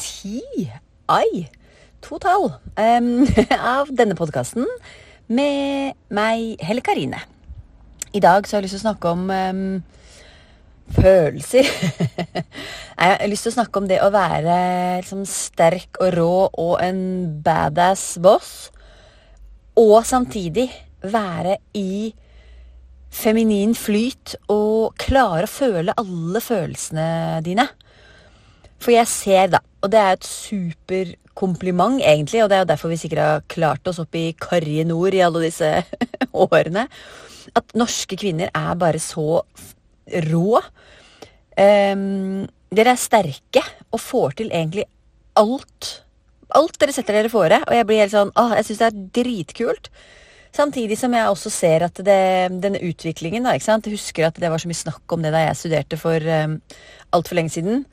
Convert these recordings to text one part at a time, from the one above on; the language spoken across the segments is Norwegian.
ti, ai, to tall, um, av denne podkasten med meg, Helle Karine. I dag så har jeg lyst til å snakke om um, følelser. jeg har lyst til å snakke om det å være liksom, sterk og rå og en badass boss. Og samtidig være i feminin flyt og klare å føle alle følelsene dine. For jeg ser, da, og det er et superkompliment, egentlig, og det er jo derfor vi sikkert har klart oss opp i karrige nord i alle disse årene, at norske kvinner er bare så rå. Um, dere er sterke og får til egentlig alt. Alt dere setter dere fore. Og jeg blir helt sånn ah, jeg syns det er dritkult. Samtidig som jeg også ser at det, denne utviklingen da, ikke sant? Jeg husker at det var så mye snakk om det da jeg studerte for um, altfor lenge siden.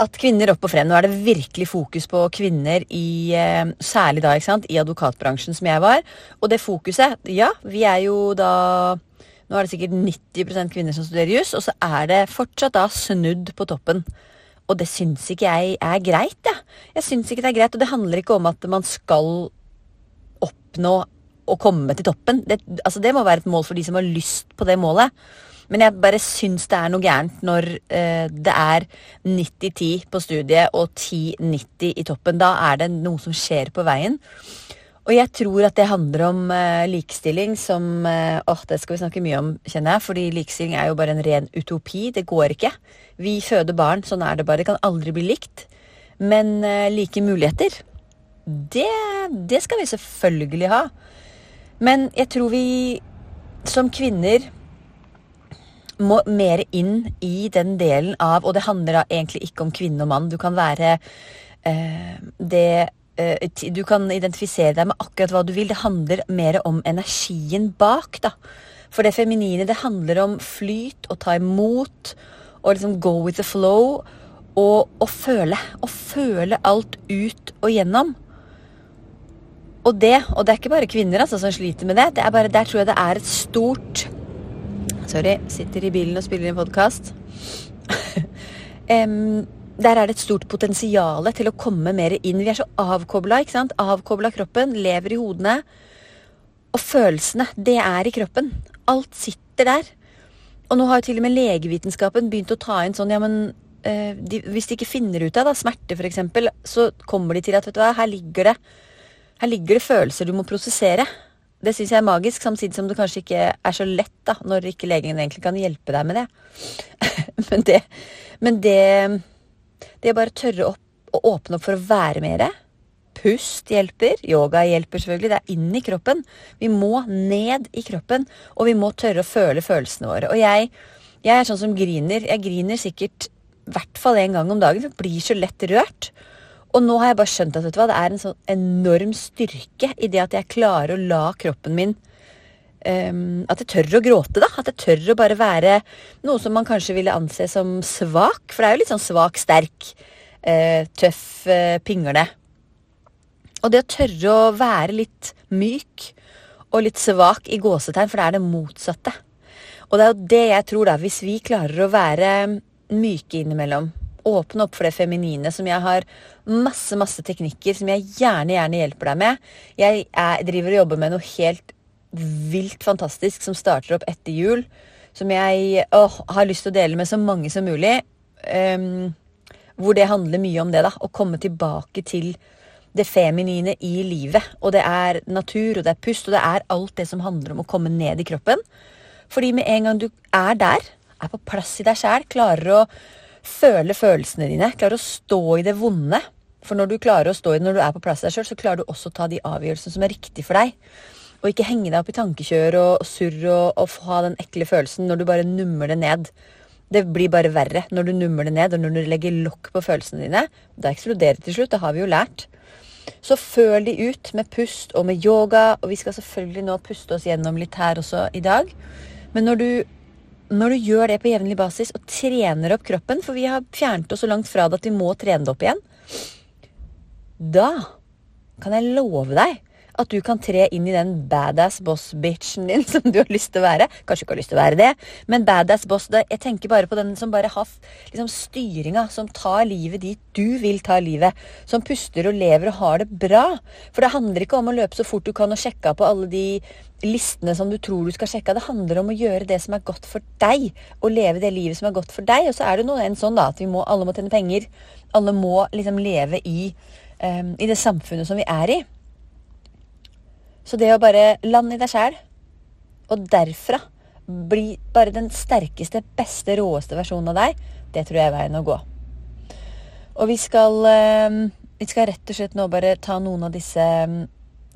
At kvinner opp og frem. Nå er det virkelig fokus på kvinner i um, Særlig da, sant, i advokatbransjen som jeg var. Og det fokuset Ja, vi er jo da Nå er det sikkert 90% kvinner som studerer juss, og så er det fortsatt da snudd på toppen. Og det syns ikke jeg er greit, jeg. Ja. Jeg syns ikke det er greit, og det handler ikke om at man skal oppnå å komme til toppen. Det, altså det må være et mål for de som har lyst på det målet. Men jeg bare syns det er noe gærent når eh, det er 90-10 på studiet og 10-90 i toppen. Da er det noe som skjer på veien. Og jeg tror at det handler om eh, likestilling som eh, åh, det skal vi snakke mye om, kjenner jeg. Fordi likestilling er jo bare en ren utopi. Det går ikke. Vi føder barn, sånn er det bare. Det kan aldri bli likt. Men eh, like muligheter, det, det skal vi selvfølgelig ha. Men jeg tror vi som kvinner må mer inn i den delen av Og det handler egentlig ikke om kvinne og mann. Du kan være eh, det eh, Du kan identifisere deg med akkurat hva du vil. Det handler mer om energien bak, da. For det feminine, det handler om flyt, å ta imot, og liksom go with the flow. Og å føle. Å føle alt ut og gjennom. Og det, og det er ikke bare kvinner altså, som sliter med det. det er bare, der tror jeg det er et stort Sorry, sitter i bilen og spiller inn podkast. um, der er det et stort potensial til å komme mer inn. Vi er så avkobla. ikke sant? Avkobla kroppen, lever i hodene. Og følelsene, det er i kroppen. Alt sitter der. Og nå har jo til og med legevitenskapen begynt å ta inn sånn ja, men eh, de, Hvis de ikke finner ut av da, smerte, f.eks., så kommer de til at vet du hva, her ligger det her ligger det følelser du må prosessere. Det syns jeg er magisk, samtidig som det kanskje ikke er så lett da, når ikke legen egentlig kan hjelpe deg med det. men det, men det Det å bare tørre opp å åpne opp for å være mer. Pust hjelper. Yoga hjelper selvfølgelig. Det er inn i kroppen. Vi må ned i kroppen, og vi må tørre å føle følelsene våre. Og jeg, jeg er sånn som griner. Jeg griner sikkert i hvert fall en gang om dagen. For jeg blir så lett rørt. Og nå har jeg bare skjønt at vet du hva, det er en sånn enorm styrke i det at jeg klarer å la kroppen min um, At jeg tør å gråte, da. At jeg tør å bare være noe som man kanskje ville anse som svak. For det er jo litt sånn svak, sterk, uh, tøff, uh, pingle. Og det å tørre å være litt myk og litt svak i gåsetegn, for det er det motsatte. Og det er jo det jeg tror, da. Hvis vi klarer å være myke innimellom åpne opp for det feminine, som jeg har masse masse teknikker som jeg gjerne gjerne hjelper deg med. Jeg er, driver og jobber med noe helt vilt fantastisk som starter opp etter jul. Som jeg å, har lyst til å dele med så mange som mulig. Um, hvor det handler mye om det. da, Å komme tilbake til det feminine i livet. Og det er natur, og det er pust, og det er alt det som handler om å komme ned i kroppen. Fordi med en gang du er der, er på plass i deg sjæl, klarer å føle følelsene dine. Klare å stå i det vonde. For når du klarer å stå i det når du er på plass deg sjøl, så klarer du også å ta de avgjørelsene som er riktig for deg. Og ikke henge deg opp i tankekjør og, surr og, og ha den ekle følelsen når du bare nummer det ned. Det blir bare verre når du nummer det ned, og når du legger lokk på følelsene dine. Da eksploderer det til slutt. Det har vi jo lært. Så føl de ut med pust og med yoga, og vi skal selvfølgelig nå puste oss gjennom litt her også i dag. Men når du, når du gjør det på jevnlig basis og trener opp kroppen, for vi har fjernet oss så langt fra det at vi må trene det opp igjen, da kan jeg love deg at du kan tre inn i den badass boss-bitchen din som du har lyst til å være. Kanskje ikke har lyst til å være det, men badass boss det, Jeg tenker bare på den som bare har liksom, styringa, som tar livet dit du vil ta livet. Som puster og lever og har det bra. For det handler ikke om å løpe så fort du kan og sjekke på alle de listene som du tror du skal sjekke. Det handler om å gjøre det som er godt for deg, og leve det livet som er godt for deg. Og så er det noe en sånn da, at vi må, alle må tjene penger. Alle må liksom leve i, um, i det samfunnet som vi er i. Så det å bare lande i deg sjæl, og derfra bli bare den sterkeste, beste, råeste versjonen av deg, det tror jeg er veien å gå. Og vi skal, ehm, vi skal rett og slett nå bare ta noen av disse ehm,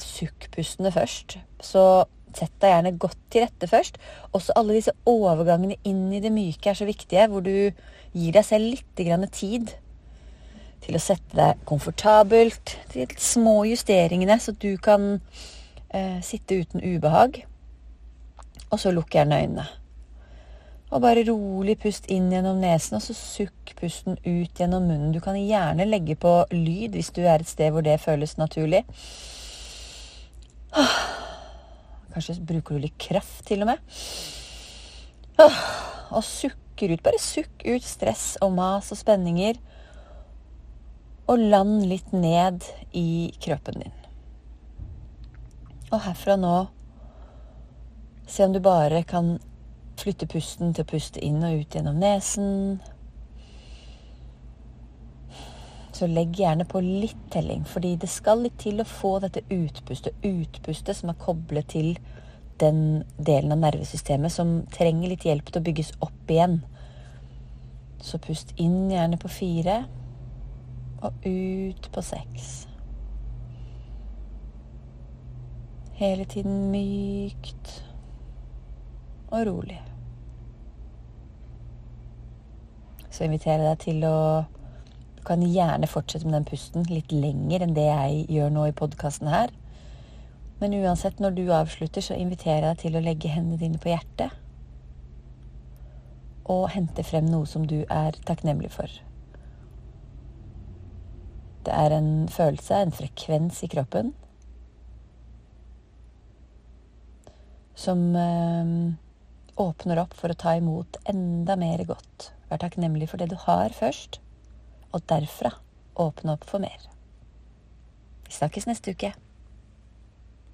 sukkpustene først. Så sett deg gjerne godt til rette først. Også alle disse overgangene inn i det myke er så viktige, hvor du gir deg selv litt tid til å sette deg komfortabelt, til små justeringene, så du kan Eh, sitte uten ubehag. Og så lukker jeg øynene. Og bare rolig pust inn gjennom nesen, og så sukk pusten ut gjennom munnen. Du kan gjerne legge på lyd hvis du er et sted hvor det føles naturlig. Kanskje bruker du litt kraft, til og med. Og sukker ut. Bare sukk ut stress og mas og spenninger. Og land litt ned i kroppen din. Og herfra nå se om du bare kan flytte pusten til å puste inn og ut gjennom nesen. Så legg gjerne på litt telling, fordi det skal litt til å få dette utpustet, utpustet som er koblet til den delen av nervesystemet som trenger litt hjelp til å bygges opp igjen. Så pust inn gjerne på fire, og ut på seks. Hele tiden mykt og rolig. Så inviterer jeg deg til å Du kan gjerne fortsette med den pusten litt lenger enn det jeg gjør nå i podkasten her. Men uansett, når du avslutter, så inviterer jeg deg til å legge hendene dine på hjertet. Og hente frem noe som du er takknemlig for. Det er en følelse, en frekvens i kroppen som eh, åpner opp for å ta imot enda mer godt. Vær takknemlig for det du har først, og derfra åpne opp for mer. Vi snakkes neste uke.